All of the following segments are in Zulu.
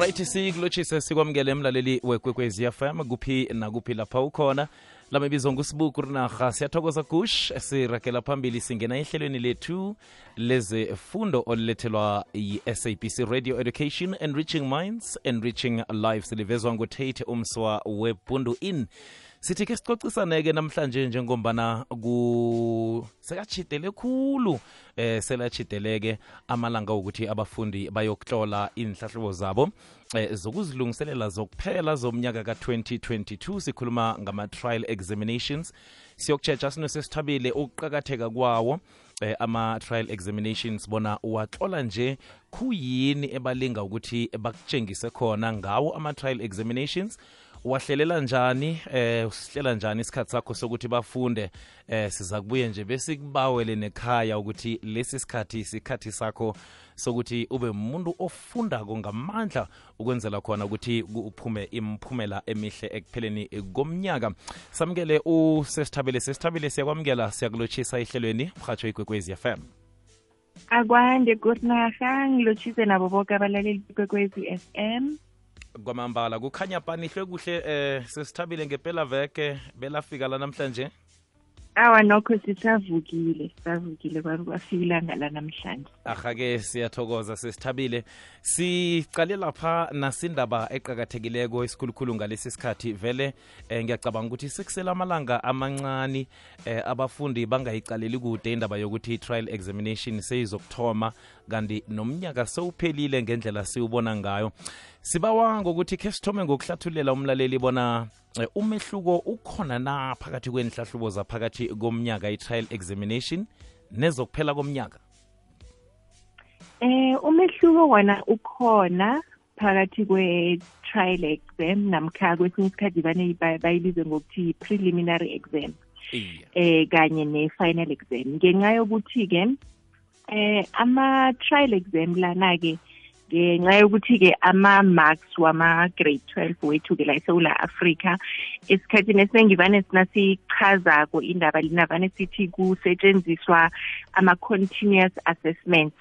right sikulotshise sikwamukele emlaleli wekwekwezi fm kuphi nakuphi lapha ukhona? Lama ibizo ngusibuku rinarha siyathokoza gush sirakela phambili singena ehlelweni lethu lezefundo olulethelwa yi-sabc radio education enriching minds enriching lives livezwa ngutate umswa webundu in sithi ke sicocisane-ke namhlanje njengombana ku sekachidele khulu eh selachideleke amalanga ukuthi abafundi bayokuhlola inhlahlubo zabo eh, zokuzilungiselela zokuphela zomnyaka ka-2022 sikhuluma ngama-trial examinations. Siyokutshetsha sinosesithabile ukuqakatheka kwawo eh, ama-trial examinations bona uwatlola nje kuyini ebalinga ukuthi bakutshengise khona ngawo ama-trial examinations wahlelela njani eh usihlela njani isikhathi sakho sokuthi bafunde? Eh siza kubuye nje besikubawele nekhaya ukuthi lesi sikhathi isikhathi sakho sokuthi ube umuntu ofundako ngamandla ukwenzela khona ukuthi uphume imphumela emihle ekupheleni komnyaka. Samukele usesithabile sesithabile siyakwamukela siyakulotshisa ehlelweni mhatsho ikwekwezi fm akwande kurinaha ngilotshise nabo boke abalaleli kwekwezi FM kwamambala kukhanya panihlwe kuhle eh sesithabile ngepela veke belafika la namhlanje awa nokho sisavukile sisavukile kwafika ilanga lanamhlanje aha-ke siyathokoza sesithabile. Sicale lapha nasindaba eqakathekileko isikhulukhulu ngalesi sikhathi vele eh, ngiyacabanga ukuthi sekusela amalanga amancane eh, abafundi bangayicaleli kude indaba yokuthi i-trial examination seyizokuthoma kanti nomnyaka sewuphelile ngendlela siwubona ngayo. Sibawa ngokuthi khe sithome ngokuhlathulela umlaleli bona umehluko ukhona na phakathi kwenhlahlubo zaphakathi komnyaka i-trial examination nezokuphela komnyaka? Eh umehluko wona ukhona phakathi kwe-trial exam namkha kwesinye isikhathi bane bayibize ngokuthi preliminary exam eh kanye ne-final exam. Ngenxa yokuthi-ke eh ama-trial exam lana-ke ngenxa yokuthi-ke ama-marks wama-grade 12 wethu-ke la eSewula Afrika esikhathini esinengivane sinasichazako indaba linavane sithi kusetshenziswa ama-continuous assessments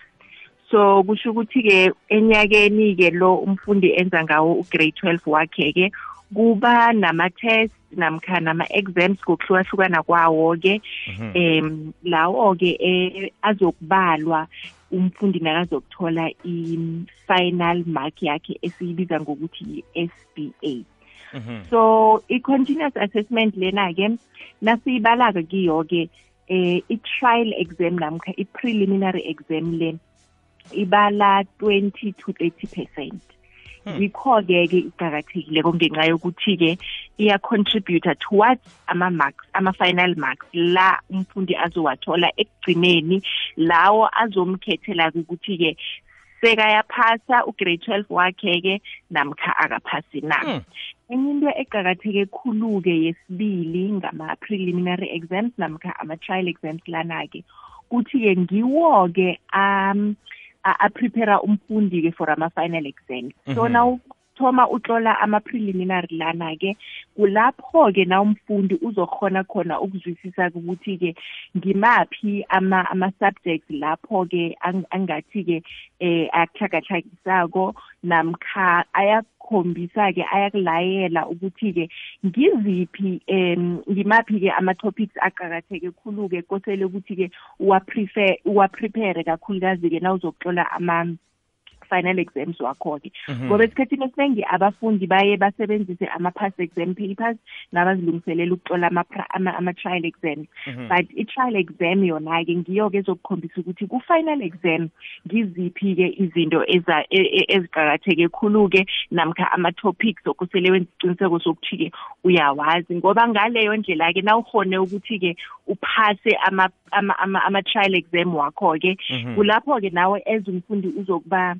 so kusho ukuthi-ke enyakeni-ke lo umfundi enza ngawo ugrade 12 wakhe-ke kuba nama-test namkha nama-exams ngokuhlukahlukana kwawo-ke Mhm. em lawo-ke eh, azokubalwa umfundi nakazokuthola i-final mark yakhe esiyibiza ngokuthi yi-SBA Mhm. so i-continuous assessment lena-ke nasiyibalaka kiyo-ke eh i-trial exam namkha i-preliminary exam le ibala 20 to 30 percent Hmm. Yikho-ke ke iqakathekileko ngenxa yokuthi-ke iya-contributor towards ama-marks ama-final marks la umfundi azowathola ekugcineni. Lawo azomkhethela-ke ukuthi-ke sekayaphasa ugrade 12 wakhe-ke namkha akaphasi na. Mm. enye into eqakatheke khulu-ke yesibili ngama-preliminary exams namkha ama-trial exams lana-ke kuthi-ke ngiwo-ke um a- aprepare umfundi-ke for ama-final exams so Mhm. Nawuthoma utlola ama-preliminary lana-ke. Kulapho-ke na umfundi uzokhona khona ukuzwisisa ukuthi-ke ngimaphi ama- ama-subjects lapho-ke ang- angathi-ke eh akuhlakahlakisako namkha ayakukhombisa-ke ayakulayela ukuthi-ke ngiziphi um ngimaphi-ke ama-topics aqakatheke khulu-ke kosele ukuthi-ke uwaprefer uwaprepare kakhulukazi-ke nawuzokutlola ama final exams wakho-ke Mhm. ngoba esikhathini esiningi abafundi baye basebenzise ama-pass exam papers nabazilungiselela ukutlola ama- ama- ama-trial exams Mhm. but i-trial exam yona-ke ngiyo-ke ezokukhombisa ukuthi ku-final exam ngiziphi-ke izinto e- e- eziqakatheke khulu-ke namkha ama-topics okusele wenza isiqiniseko sokuthi-ke uyawazi ngoba ngaleyo ndlela-ke nawukhone ukuthi-ke uphase ama- ama- ama- ama-trial exam wakho-ke Mhm. kulapho-ke nawe as umfundi uzokuba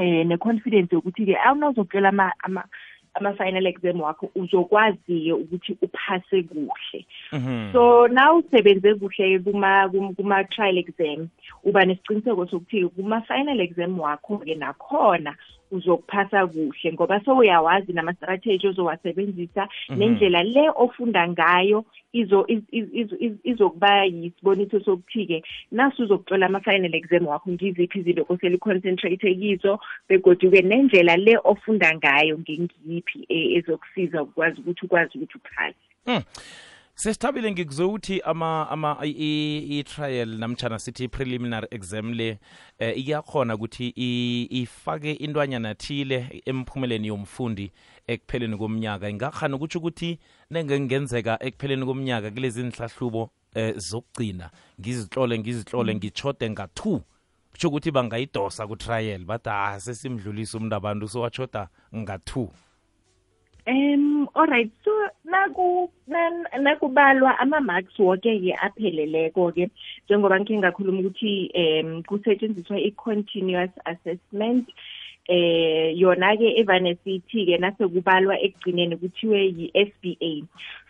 eh ne-confidence yokuthi-ke awunawuzokutshela ama- ama- ama-final exam wakho uzokwazi-ke ukuthi uphase kuhle Mhm. so na usebenze kuhle kuma kum- kuma trial exam uba nesiqiniseko sokuthi kuma final exam wakho ke nakhona uzokuphasa kuhle ngoba sowuyawazi nama-strategy ozowasebenzisa nendlela le ofunda ngayo izo iz- iz- iz- iz- izokuba yisiboniso sokuthi-ke nasu uzokutlola ama-final exam wakho ngiziphi izinto kosele i-concentrate kizo begodwa-ke nendlela le ofunda ngayo ngengiyiphi e- ezokusiza ukwazi ukuthi ukwazi ukuthi uphase sesithabile ngikuzwe ukuthi ama ama i-trial namtshana sithi i-preliminary exam le eh, iyakhona ukuthi ifake intwanyana thile emphumeleni yomfundi ekupheleni komnyaka. Ingakhani ukuthi ukuthi nengengenzeka ekupheleni komnyaka kulezi nhlahlubo eh, zokugcina ngizihlole ngizihlole ngitshode nga-two kutsho ukuthi bangayidosa ku-trial bathi ah sesimdlulisa umuntu abantu sowatshoda nga-two Um alright. So naku nan- nakubalwa ama-marks woke-ke apheleleko-ke njengoba ngikhe ngakhuluma ukuthi um kusetshenziswa i-continuous assessment. Eh yona-ke evane sithi-ke nasekubalwa ekugcineni kuthiwe yi-SBA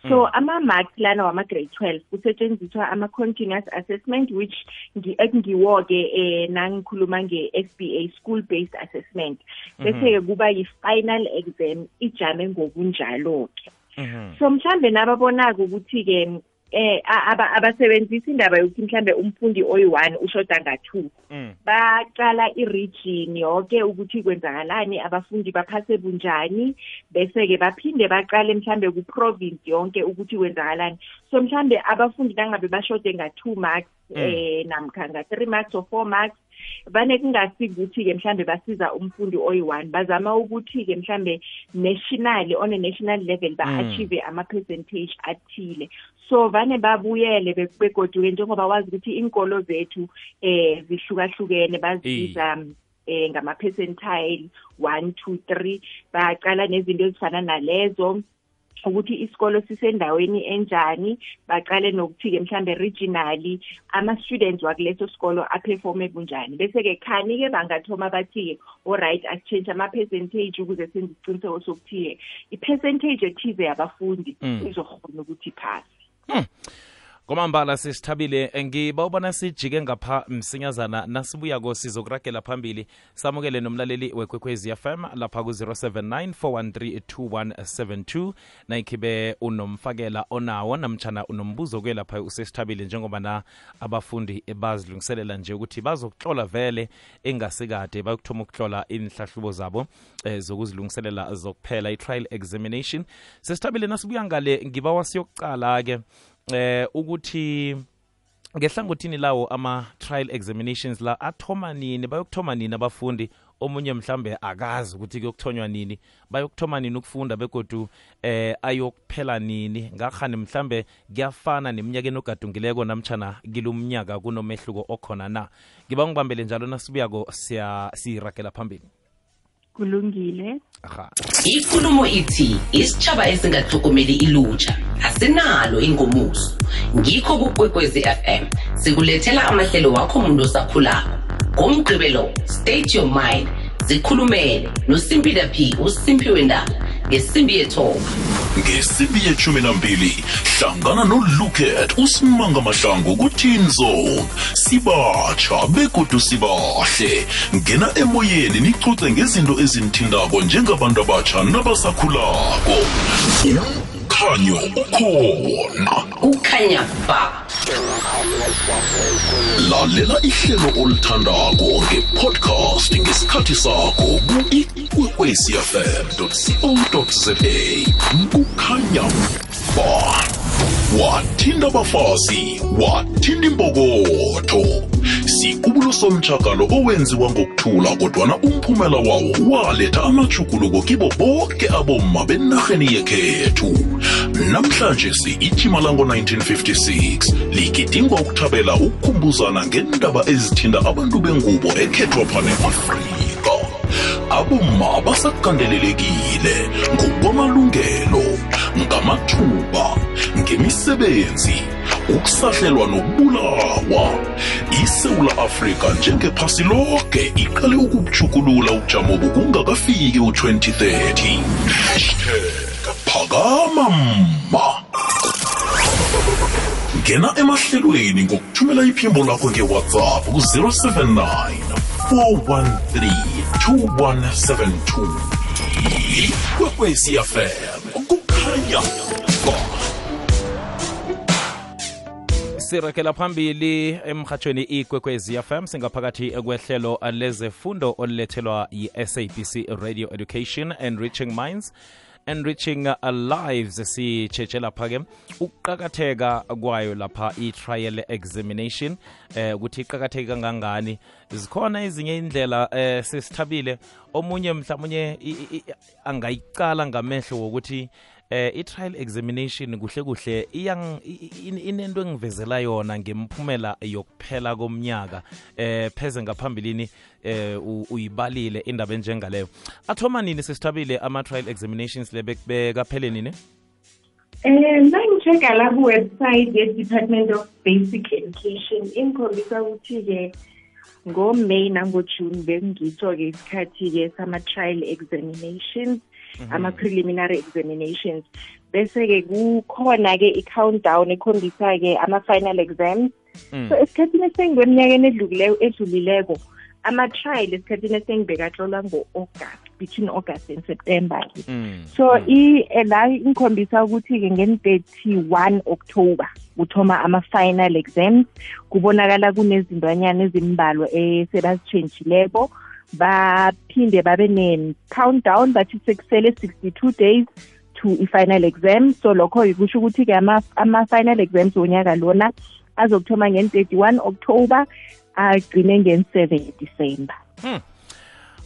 so ama-marks lana wama-grade 12 kusetshenziswa ama-continuous assessment which ngi- ekungiwo-ke eh nangikhuluma nge-SBA school based assessment. Bese-ke kuba yi-final exam ijame ngokunjalo-ke so mhlambe nababonaka ukuthi-ke eh a- aba- abasebenzisi indaba yokuthi mhlambe umfundi oyi-one ushoda nga-two Mm. baqala i-region yonke ukuthi kwenzakalani abafundi baphase bunjani bese-ke baphinde baqale mhlambe ku-province yonke ukuthi kwenzakalani so mhlambe abafundi nangabe bashode nga-two marks eh namkha nga-three marks or four marks vane kungasikuthi-ke mhlambe basiza umfundi oyi-one bazama ukuthi-ke mhlambe nationally on a national level ba-achieve ama-percentage athile. So vane babuyele be- begoduke njengoba wazi ukuthi inkolo zethu eh zihlukahlukene bazibiza eh ngama-percentile one two three baqala nezinto ezifana nalezo. Ukuthi isikolo sisendaweni enjani baqale nokuthi-ke mhlambe regionally ama-students wakuleso sikolo aperforme bunjani. Bese-ke khani-ke bangathoma bathi-ke alright asitshentshe ama-percentage ukuze senze isiqiniseko sokuthi-ke i-percentage ethize yabafundi Mm. izokhona ukuthi iphase. Kwamambala sisithabile ngiba ubona sijike ngapha msinyazana nasibuyako sizokuragela phambili. Samukele nomlaleli wekwekwezi fm lapha ku-079 413 nayikhibe unomfakela onawo namtshana unombuzo kwelapha usesithabile njengoba na abafundi bazilungiselela nje ukuthi bazokutlola vele engasikade bayokuthoma ukuhlola inhlahlubo zabo eh, zokuzilungiselela zokuphela i-trial examination. Sesithabile nasibuya ngale ngiba siyokucala-ke eh ukuthi ngehlangothini lawo ama-trial examinations la athoma nini bayokuthoma nini abafundi? Omunye mhlambe akazi ukuthi kuyokuthonywa nini bayokuthoma nini ukufunda begodu eh ayokuphela nini? Ngakhani mhlambe kuyafana neminyakeni ogadungileko namtshana kilumnyaka kunomehluko okhona na? Ngiba ngibambele njalo nasibuyako siyiragela phambili kulungile. Aha. Ikulumo ithi isitshaba esingatlhogomeli ilutjha asinalo ingomuso. Ngikho kukwekwezi fm sikulethela amahlelo wakho muntu osakhulako. Ngomgqibelo state your mind. Zikhulumele nosimpida p usimpiwe ndaba ngesimbi yethoba ngesimbi yeshumi nambili hlangana noluket usimanga mahlangu kuteen zone. Sibatsha begodu sibahle. Ngena emoyeni nicoce ngezinto ezinithindako njengabantu abatsha nabasakhulako. Umkhanyo ukhona. Kukhanya ba. Lalela ihlelo olithandako ngepodcast ngesikhathi sakho ku-ikwekwecfm co za kukhanya ba. Wathinta abafazi wathinta imbokotho. Siqubulo somtshakalo owenziwa ngokuthula kodwana umphumela wawo waletha amajuguluko kibo boke abomma benarheni yekhethu. Namhlanje si-ithima lango-1956 ligidingwa ukuthabela ukukhumbuzana ngendaba ezithinta abantu bengubo ekhethwa phane afrika abomma abasakandelelekile ngokwamalungelo ngamathuba ngemisebenzi ukusahlelwa nokubulawa. Isewula afrika njengephasi lonke iqale ukubuchukulula ubujamo bokungakafiki u-2030 hashtag phakama mma. Ngena emahlelweni ngokuthumela iphimbo lakho ngewhatsapp ku-079 413 0172 ikwekwezi kukhanya ba phambili emhathweni ikwekwezi fm singaphakathi kwehlelo lezefundo olulethelwa yi-sabc radio education and reaching minds enriching lives sitshetshela lapha-ke ukuqakatheka kwayo lapha i-trial examination eh ukuthi iqakatheke kangangani? Zikhona ezinye indlela eh sesithabile. Omunye mhlawumnye angayicala ngamehlo wokuthi eh i-trial examination kuhle kuhle iyang inento engivezela yona ngemphumela yokuphela komnyaka. Eh pheze ngaphambilini eh uyibalile indaba enjengaleyo. Athoma nini sesithabile ama-trial examinations lebekaphele nini? Um nangi-check-a la kuwebsite ye-department of basic education ingikhombisa ukuthi-ke ngoMay nangoJune bengitho-ke isikhathi-ke sama-trial examinations. Ama-preliminary examinations bese-ke kukhona-ke i-countdown ekhombisa-ke ama-final exams mm. so esikhathini esengikweminyakeni edlukileyo edlulileko ama-trial esikhathini esengibekatlolwa ngo-august between august and september-ke mm. so mm. la ingikhombisa ukuthi-ke ngeni-thirty-one october kuthoma ama-final exams kubonakala kunezintwanyana ezimbalwa esebazitshentshileko baphinde babe ne-countdown bathi sekusele 62 days to i-final exam. So lokho kusho ukuthi-ke ama-final exams wonyaka lona azokuthoma ngen-31 october agcine ngen-7 december. Hmm.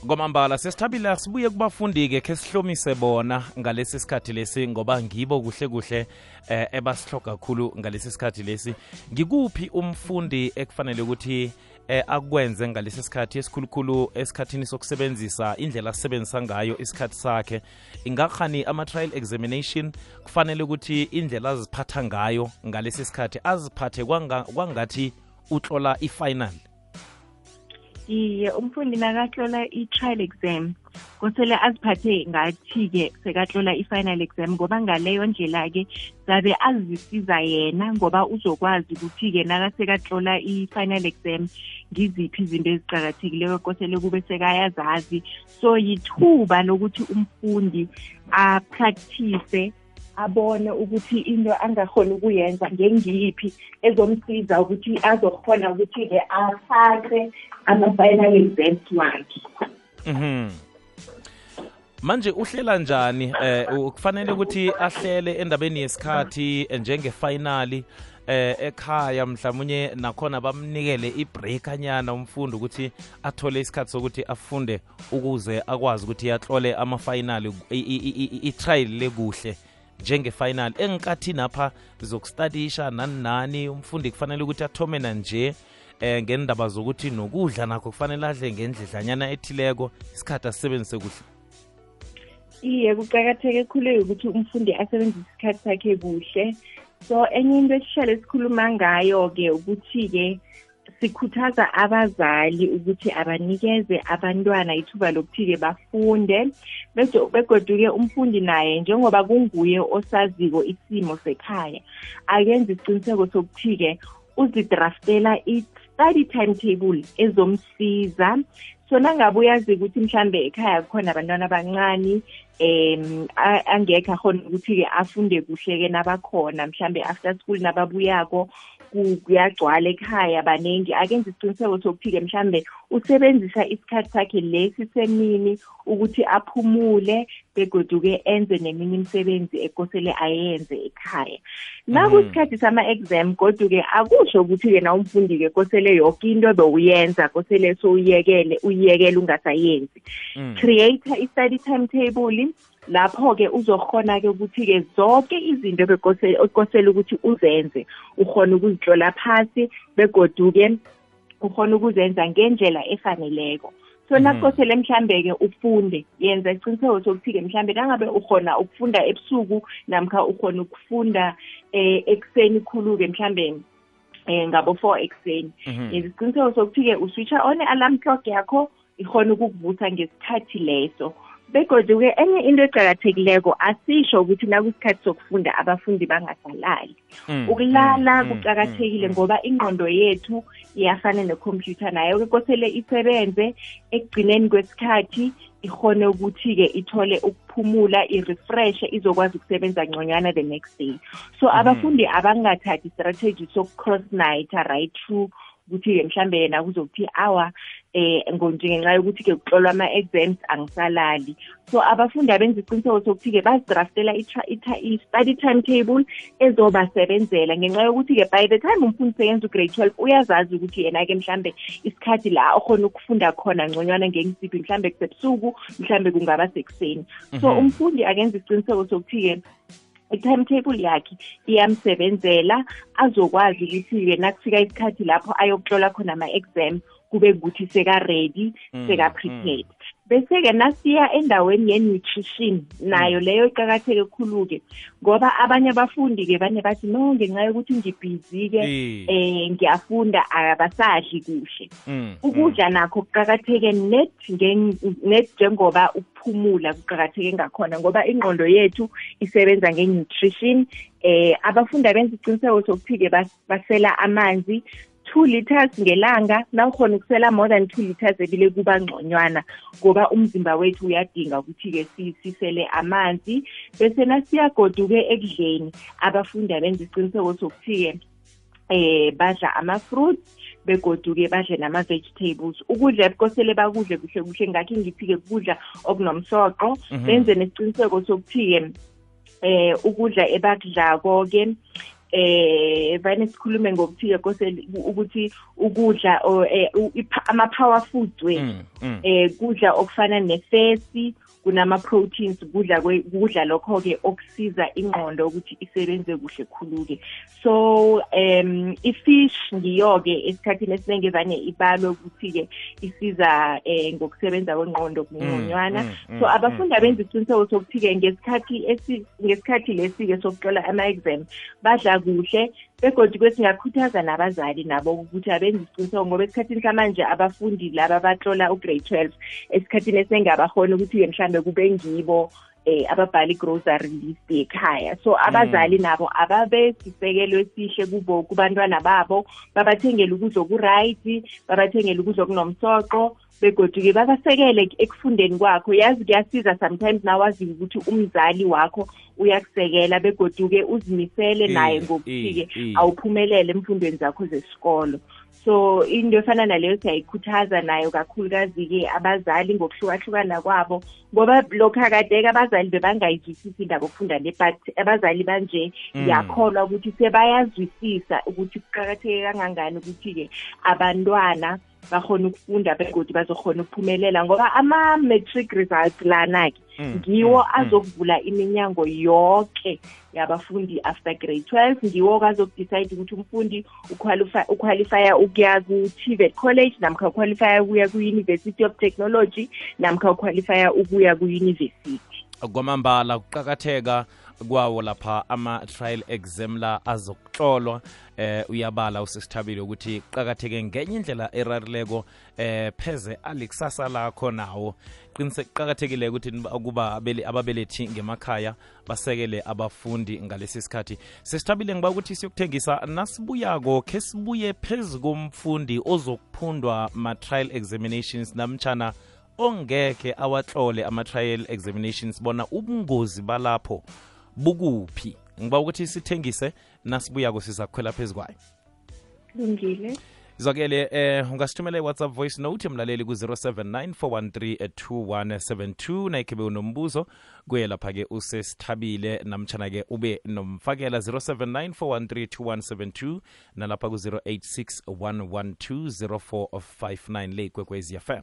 ngomambala sesithabile sibuye kubafundi-ke khe sihlomise bona ngalesi sikhathi lesi ngoba ngibo kuhle kuhle eh, ebasihloga kakhulu ngalesi sikhathi lesi. Ngikuphi umfundi ekufanele ukuthi eh, akwenze ngalesi sikhathi esikhulukhulu esikhathini sokusebenzisa indlela asisebenzisa ngayo isikhathi sakhe. Ingakhani ama-trial examination? Kufanele ukuthi indlela aziphatha ngayo ngalesi sikhathi aziphathe kwangathi utlola i-final iye umfundi nakahlola i-trial exam kosele aziphathe ngathi-ke sekahlola i-final exam ngoba ngaleyo ndlela-ke zabe azisiza yena ngoba uzokwazi ukuthi-ke nakasekahlola i-final exam ngiziphi izinto eziqakathekileyo kosele kube sekayazazi. So yithuba lokuthi umfundi apractice abone ukuthi into angakhona ukuyenza ngengiyiphi ezomsiza ukuthi azokhona ukuthi-ke afake ama-final exams wakhe mhm manje uhlela njani eh kufanele ukuthi ahlele endabeni yesikhathi njenge-finali eh ekhaya mhlawumnye nakhona bamnikele ibreak anyana umfundi ukuthi athole isikhathi sokuthi afunde ukuze akwazi ukuthi yatlole ama-final i-trial lekuhle njenge-final engikathini apha zokustadisha nani nani umfundi kufanele ukuthi athome nanje eh ngendaba zokuthi nokudla nakho kufanele adle ngendledlanyana ethileko isikhathi asisebenzise kuhle. Iye kuqakatheke khulu ukuthi umfundi asebenzise isikhathi sakhe kuhle. So enye into esihlale esikhuluma ngayo-ke ukuthi-ke sikhuthaza abazali ukuthi abanikeze abantwana ithuba lokuthi-ke bafunde. Begoduke umfundi naye njengoba kunguye osaziko isimo sekhaya akenze isiqiniseko sokuthi-ke uzidraftela i-study timetable ezomsiza. So nangabe uyazi ukuthi mhlambe ekhaya kukhona abantwana abancane um angekho akhona ukuthi-ke afunde kuhle-ke nabakhona mhlambe after school nababuyako kuyagcwala ekhaya baningi. Akenze isiqiniseko sokuthi-ke mhlambe usebenzisa isikhathi sakhe lesi semini ukuthi aphumule begoduke enze neminye imisebenzi ekosele ayenze ekhaya. Nakusikhathi sama-exam kodwa-ke akusho ukuthi-ke na umfundi-ke kosele yoke into bewuyenza kosele sowuyekele uyiyekele ungasayenzi. Mm. create i-study timetable lapho-ke uzokhona-ke ukuthi-ke zonke izinto bekosela ukuthi uzenze ukhona ukuzihlola phasi begoduke ukhona ukuzenza ngendlela efaneleko so mhm. nakosele mhlambe-ke ufunde yenza isiqiniseko sokuthi-ke mhlambe nangabe ukhona ukufunda ebusuku namkha ukhona ukufunda um ekuseni khulu-ke mhlambe um ngabo-four ekuseni mhm. yenza isiqiniseko sokuthi-ke uswitcha on i-alarm clock yakho ikhona ukukuvutha ngesikhathi leso begodwa-ke enye into eqakathekileko asisho ukuthi nakusikhathi sokufunda abafundi bangasalali Mm, ukulala mm, mm, kuqakathekile mm, ngoba ingqondo yethu iyafana nekhompyutha nayo-ke kosele isebenze ekugcineni kwesikhathi ikhone ukuthi-ke ithole ukuphumula i-refreshe izokwazi ukusebenza ngconywana the next day. So abafundi abangathathi strategy soku-cross nighter right through ukuthi-ke mhlambe yena kuzokuthi awa eh ngenxa yokuthi-ke kuhlolwa ama-exams angisalali. So abafundi abenza isiqiniseko sokuthi-ke bazidraftela i-study timetable ezobasebenzela. Ngenxa yokuthi-ke by the time umfundi seyenza ugrade twelve uyazazi ukuthi yena-ke mhlambe isikhathi la okhona ukufunda khona ngconywana ngengisiphi mhlambe kusebusuku mhlambe kungaba sekuseni. So umfundi akenza isiqiniseko sokuthi-ke i-timetable yakhe iyamsebenzela azokwazi ukuthi-ke nakufika isikhathi lapho ayokutlola khona ama-exam kube ukuthi seka-ready seka-prepared. Bese-ke nasiya endaweni ye-nutrition. Nayo leyo iqakatheke khulu-ke ngoba abanye abafundi-ke bane bathi no ngenxa yokuthi ngibhizi-ke Eh. eh ngiyafunda abasadli kuhle. Mm, ukudla nakho kuqakatheke net ngen- net njengoba ukuphumula kuqakatheke ngakhona ngoba ingqondo yethu isebenza nge-nutrition. Eh abafundi abenza isiqiniseko sokuthi-ke bas- basela amanzi two liters ngelanga nawukhona ukusela more than two liters ebile kuba ngconywana ngoba umzimba wethu uyadinga ukuthi-ke si- sisele amanzi. Bese nasiyagoduke ekudleni abafundi abenza isiqiniseko sokuthi-ke eh badla ama-fruits begodu-ke badle nama-vegetables. Ukudla kosele bakudle kuhle kuhle ngakho ngithi-ke kudla okunomsoqo. Benze nesiqiniseko sokuthi-ke eh ukudla ebakudlako-ke eh vane sikhulume ngokuthi-ke kosele ukuthi ukudla eh, ipha- ama-power foods wethu mm, mm. eh kudla okufana nefesi kunama-proteins kudla kwe- kudla lokho-ke okusiza ingqondo ukuthi isebenze kuhle khulu-ke. So um i-fish ngiyo-ke esikhathini esiningi vane ibalwe ukuthi-ke isiza eh ngokusebenza kwengqondo kungconywana mm, mm, so abafundi mm, abenza isiqiniseko sokuthi-ke ngesikhathi esi- ngesikhathi lesi-ke sokuhlola ama-exam badla kuhle begodwa kwesingakhuthaza nabazali nabo ukuthi abenze isiqiniseko ngoba esikhathini samanje abafundi laba batlola ugrade twelve. Esikhathini esengabahona ukuthi-ke mhlambe kube ngibo eh ababhala i-grocery list ekhaya so abazali nabo ababe sisekelo esihle kubo kubantwana babo. Babathengele ukudla oku-right babathengele ukudla okunomsoqo begodu-ke babasekele ekufundeni kwakho. Yazi kuyasiza sometimes nawazi ukuthi umzali wakho uyakusekela begodu-ke uzimisele naye ngokuthi-ke awuphumelele emfundweni zakho zesikolo. So into efana naleyo siyayikhuthaza nayo kakhulukazi-ke abazali ngokuhlukahlukana kwabo ngoba lokhu akadeke abazali bebangayizwisisi indaba okufunda le but abazali banje Mm. ngiyakholwa ukuthi sebayazwisisa ukuthi kuqakatheke kangangani ukuthi-ke abantwana bakhona ukufunda begodi bazokhona ukuphumelela ngoba ama-matric results lana-ke Mm, ngiwo mm, mm. azokuvula iminyango yonke yabafundi after grade 12 ngiwo-ke azokudecide ukuthi umfundi uqualifya ukuya ku-tvet college namkha uqualifya ukuya ku-university of technology namkha uqualifya ukuya ku-university kwamambala kuqakatheka kwawo lapha ama-trial exam la azokuhlolwa eh uyabala usisithabile ukuthi kuqakatheke ngenye indlela erarileko eh pheze alikusasa lakho nawo. Qinise kuqakathekile ukuthi kuba ababelethi ngemakhaya basekele abafundi ngalesi sikhathi. Sesithabile ngiba ukuthi siyokuthengisa nasibuyako khe sibuye phezu komfundi ozokuphundwa ma-trial examinations namtshana ongekhe awatlole ama-trial examinations bona ubungozi balapho bukuphi? Ngiba ukuthi sithengise nasibuyako sizakhwela phezu kwayo. Lungile. Zwakele eh ungasithumela i-whatsapp voice note mlaleli ku-079 413 nayikhibe unombuzo kuye lapha-ke usesithabile namtshana-ke ube nomfakela 079 413 nalapha ku-086 112 0459 le ikwekwezi fm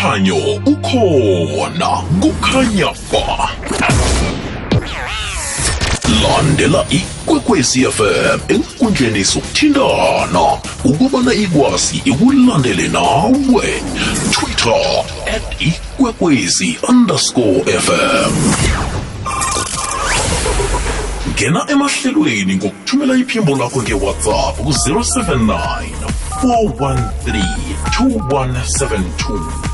Umkhanyo ukhona kukhanya ba landela ikwekwezi fm enkundleni zokuthintana ukubana ikwazi ikulandele nawe. Twitter at ikwekwezi underscore fm ngena emahlelweni ngokuthumela iphimbo lakho ngewhatsapp ku-079 413 2172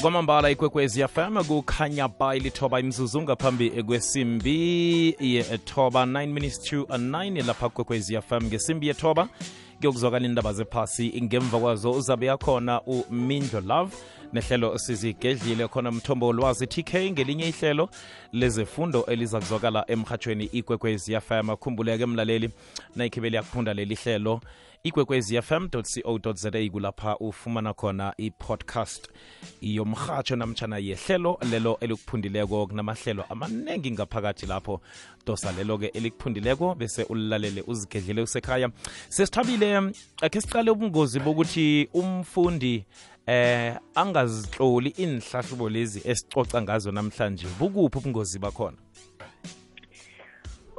kwamambala ikwekwezi fm kukhanya ba ilithoba imzuzu ngaphambi kwesimbi yethoba 9 minutes to 9 lapha kwekwezi fm ngesimbi yethoba kuyokuzwakala indaba zephasi. Ngemva kwazo uzabe yakhona umindlo love. Nehlelo sizigedlile khona mthombo olwazi tk ngelinye ihlelo lezefundo eliza kuzwakala emhatshweni ikwekwezi fm khumbuleke mlaleli. Nayikhibeli yakufunda leli hlelo ikwekwezi co za kulapha ufumana khona i-podcast yomrhatsho namtshana yehlelo lelo elikuphundileko kunamahlelo amaningi ngaphakathi lapho. Dosa lelo-ke elikuphundileko bese ulilalele uzigedlele usekhaya. Sesithabile akhe siqale ubungozi bokuthi umfundi eh angazihloli inhlahlubo lezi esicoca ngazo namhlanje. Bukuphi ubungozi bakhona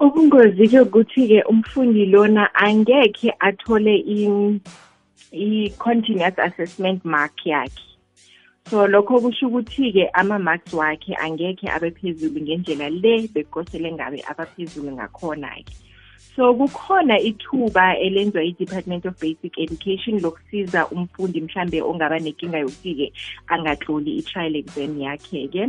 ubungozi-ke ukuthi-ke umfundi lona angekhe athole i-continuous assessment mark yakhe. So lokho kusho ukuthi-ke ama-marks wakhe angekhe abe phezulu ngendlela le bekosele ngabe abaphezulu ngakhona-ke so kukhona ithuba elenziwa i-department of basic education lokusiza umfundi mhlambe ongaba nenkinga yokuthi-ke angatloli i-trial exam yakhe-ke.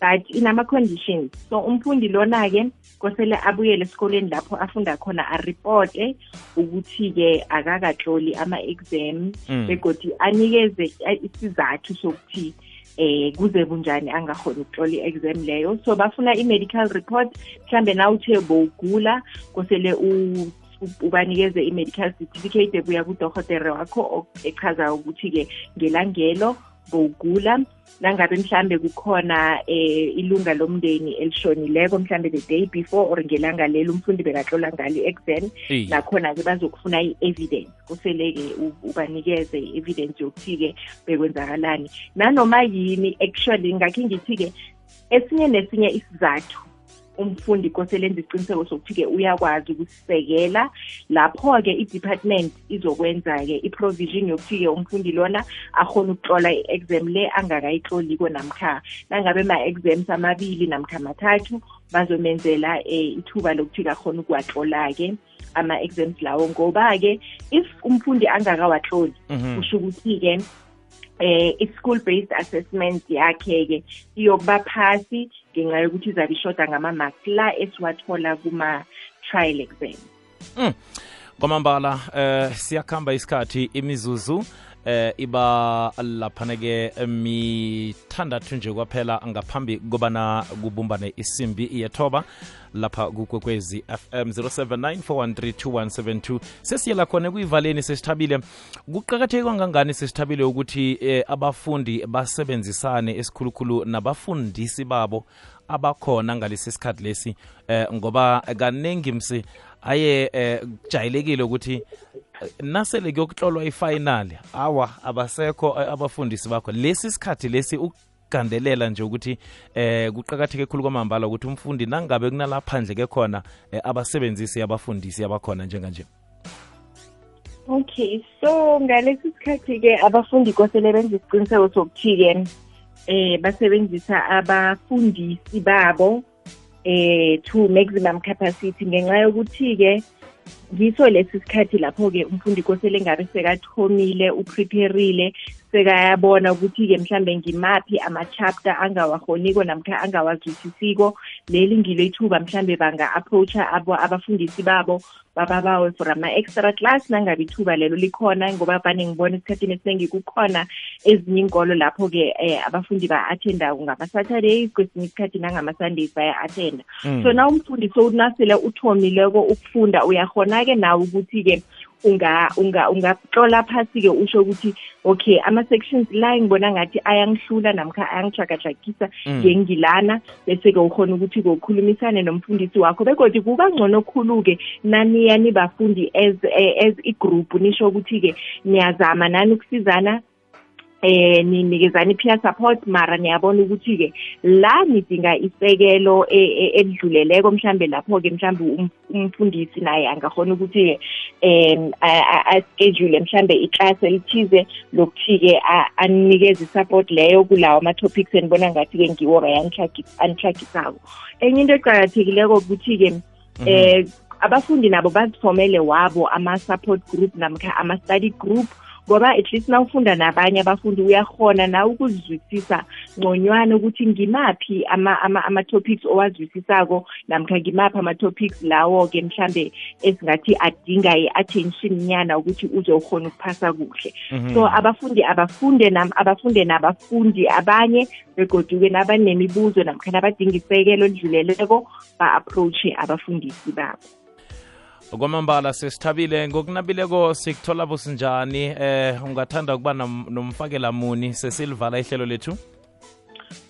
But inama-conditions so umfundi lona-ke kosele abuyele esikoleni lapho afunda khona aripote ukuthi-ke akakatloli ama-exam Mm. begodi anikeze isizathu sokuthi eh kuze bunjani angakhoni ukutlola i-exam leyo so bafuna i-medical report mhlambe na uthe bowugula kosele ubanikeze i-medical certificate ebuya kudohotere wakho echazayo ukuthi-ke ngelangelo bowugula nangabe mhlambe kukhona eh ilunga lomndeni elishonileko mhlambe the day before or ngelanga lelo umfundi bekatlola ngalo i-exam nakhona-ke bazokufuna i-evidence. Kusele-ke ubanikeze i-evidence yokuthi-ke bekwenzakalani. Nanoma yini actually ngakhe ngithi-ke esinye nesinye isizathu umfundi kosele enza isiqiniseko sokuthi-ke uyakwazi ukusisekela lapho-ke i-department izokwenza-ke i-provision yokuthi-ke umfundi lona akhona ukutlola i-exam le angakayitloliko namkha nangabe ma-exams amabili namkha mathathu bazomenzela um ithuba lokuthi-ke akhona ukuwatlola-ke ama-exams lawo ngoba-ke if umfundi angakawatloli Mhm. kusho ukuthi-ke eh i-school based assessment yakhe-ke iyokuba phasi ngenxa yokuthi izabe ishoda ngama-marks la esiwathola kuma-trial exam. Kwamambala eh siyakhamba isikhathi imizuzu eh iba laphana-ke mithandathu nje kwaphela ngaphambi kobana kubumbane isimbi yethoba. Lapha kukwekwezi fm 0794132172 sesiyela khona kuyivaleni sesithabile. Kuqakatheke kangangani sesithabile ukuthi eh, abafundi basebenzisane esikhulukhulu nabafundisi babo abakhona ngalesi sikhathi lesi? Eh, ngoba kaningi msi aye eh, kujayelekile ukuthi nasele kuyokuhlolwa ifayinali awa abasekho eh, abafundisi bakho. Lesi sikhathi lesi ukugandelela nje ukuthi eh kuqakatheke khulu kwamambala ukuthi umfundi nangabe kunalaphandle ke khona eh, abasebenzisi abafundisi abakhona njenganje. Okay so ngalesi sikhathi-ke abafundi kosele benze isiqiniseko sokuthi-ke eh basebenzisa abafundisi babo eh to maximum capacity. Ngenxa yokuthi-ke ngiso lesi sikhathi lapho-ke umfundi kosele ngabe sekathomile upreparile sekayabona ukuthi-ke mhlambe ngimaphi ama-chapter angawahoniko namkha angawazwisisiko leli ngilo ithuba mhlambe banga-approacha abo abafundisi babo bababawe for ama-extra class. Nangabe ithuba lelo likhona ngoba vane ngibona esikhathini esiningi kukhona ezinye inkolo lapho-ke eh, abafundi ba-attenda ngama-saturdays kwesinye isikhathi nangama-sundays baya-attenda. Mm. so na umfundi so nasele uthomileko ukufunda uyakhona-ke nawe ukuthi-ke unga unga ungaplola phasi-ke usho ukuthi okay ama-sections la ngibona ngathi ayangihlula namkha ayangijagajakisa Mm. ngengilana bese-ke ukhona ukuthi-ke ukhulumisane nomfundisi wakho begodi kuba ngcono khulu-ke naniya nibafundi as eh, as igroup nisho ukuthi-ke niyazama nani ukusizana eh ninikezana i-peer support mara niyabona ukuthi-ke la nidinga isekelo e- e- elidluleleko mhlambe lapho-ke mhlambe um- umfundisi naye angakhona ukuthi-ke um aschedule mhlambe iklasi elithize lokuthi-ke a- anikeze i-support leyo kulawo ama-topics enibona ngathi-ke ngiwo-ke anitragisako enye into eqakathekileko ukuthi-ke eh abafundi nabo bazifomele wabo ama-support group namkha ama-study group. Ngoba at least na ufunda nabanye abafundi uyahona na ukuzizwisisa ngconywana ukuthi ngimaphi ama- ama- ama-topics owazwisisako namkha ngimaphi ama-topics lawo-ke mhlambe esingathi adinga i-attention nyana ukuthi uzokhona ukuphasa kuhle. So abafundi abafunde nam abafunde nabafundi abanye begoduke nabanemibuzo namkha nabadinga isekelo elidluleleko ba-approache abafundisi babo. Kwamambala sesithabile. Ngokunabileko sikuthola businjani? Eh ungathanda ukuba nom- nomfakela muni? Sesilivala ihlelo lethu?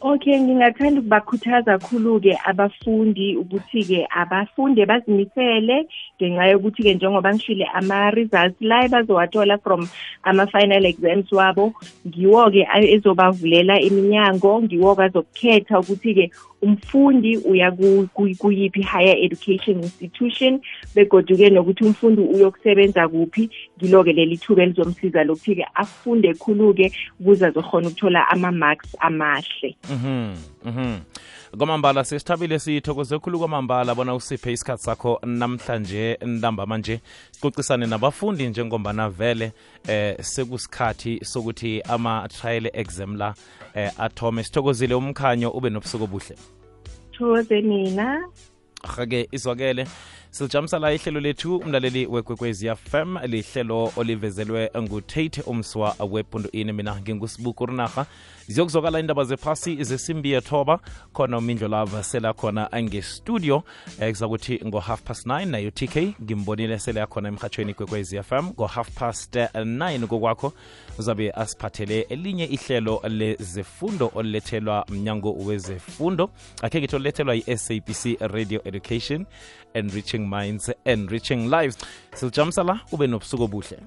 Okay ngingathanda ukubakhuthaza kakhulu-ke abafundi ukuthi-ke abafunde bazimisele ngenxa yokuthi-ke njengoba ngishile ama-results la bazowathola from ama-final exams wabo ngiwo-ke a- ezobavulela iminyango ngiwo-ke azokukhetha ukuthi-ke umfundi uya ku- ku- kuyiphi higher education institution begoduke nokuthi umfundi uyokusebenza kuphi. Ngilo-ke leli thuba elizomsiza lokuthi-ke afunde khulu-ke ukuze azokhona ukuthola ama-marks amahle. Mhm. Mhm. Kwamambala sesithabile sithokoze khulu kwamambala bona usiphe isikhathi sakho namhlanje ntambama nje sicocisane nabafundi njengombana vele eh sekusikhathi sokuthi ama-trial exam la eh athome. Sithokozile umkhanyo ube nobusuku obuhle. Thokoze nina. Hake izwakele. Silijamisa la ihlelo lethu umlaleli wekwekwezi fm lihlelo olivezelwe ngutate umswa wepunto ini. Mina ngingusibuku rinarha ziyokuzokala indaba zephasi zesimbi yethoba. Khona umindlo lava sela khona ngestudio. Kuzakuthi ngo-half past 9 nayo tk ngimbonile sele yakhona emhatshweni kwekwezi fm ngo-half past eh, 9 kokwakho uzabe asiphathele elinye ihlelo lezefundo olulethelwa mnyango wezefundo. Akhe ngithi olulethelwa yi-sabc radio education enriching minds enriching lives. Silijamisa la ube nobusuku obuhle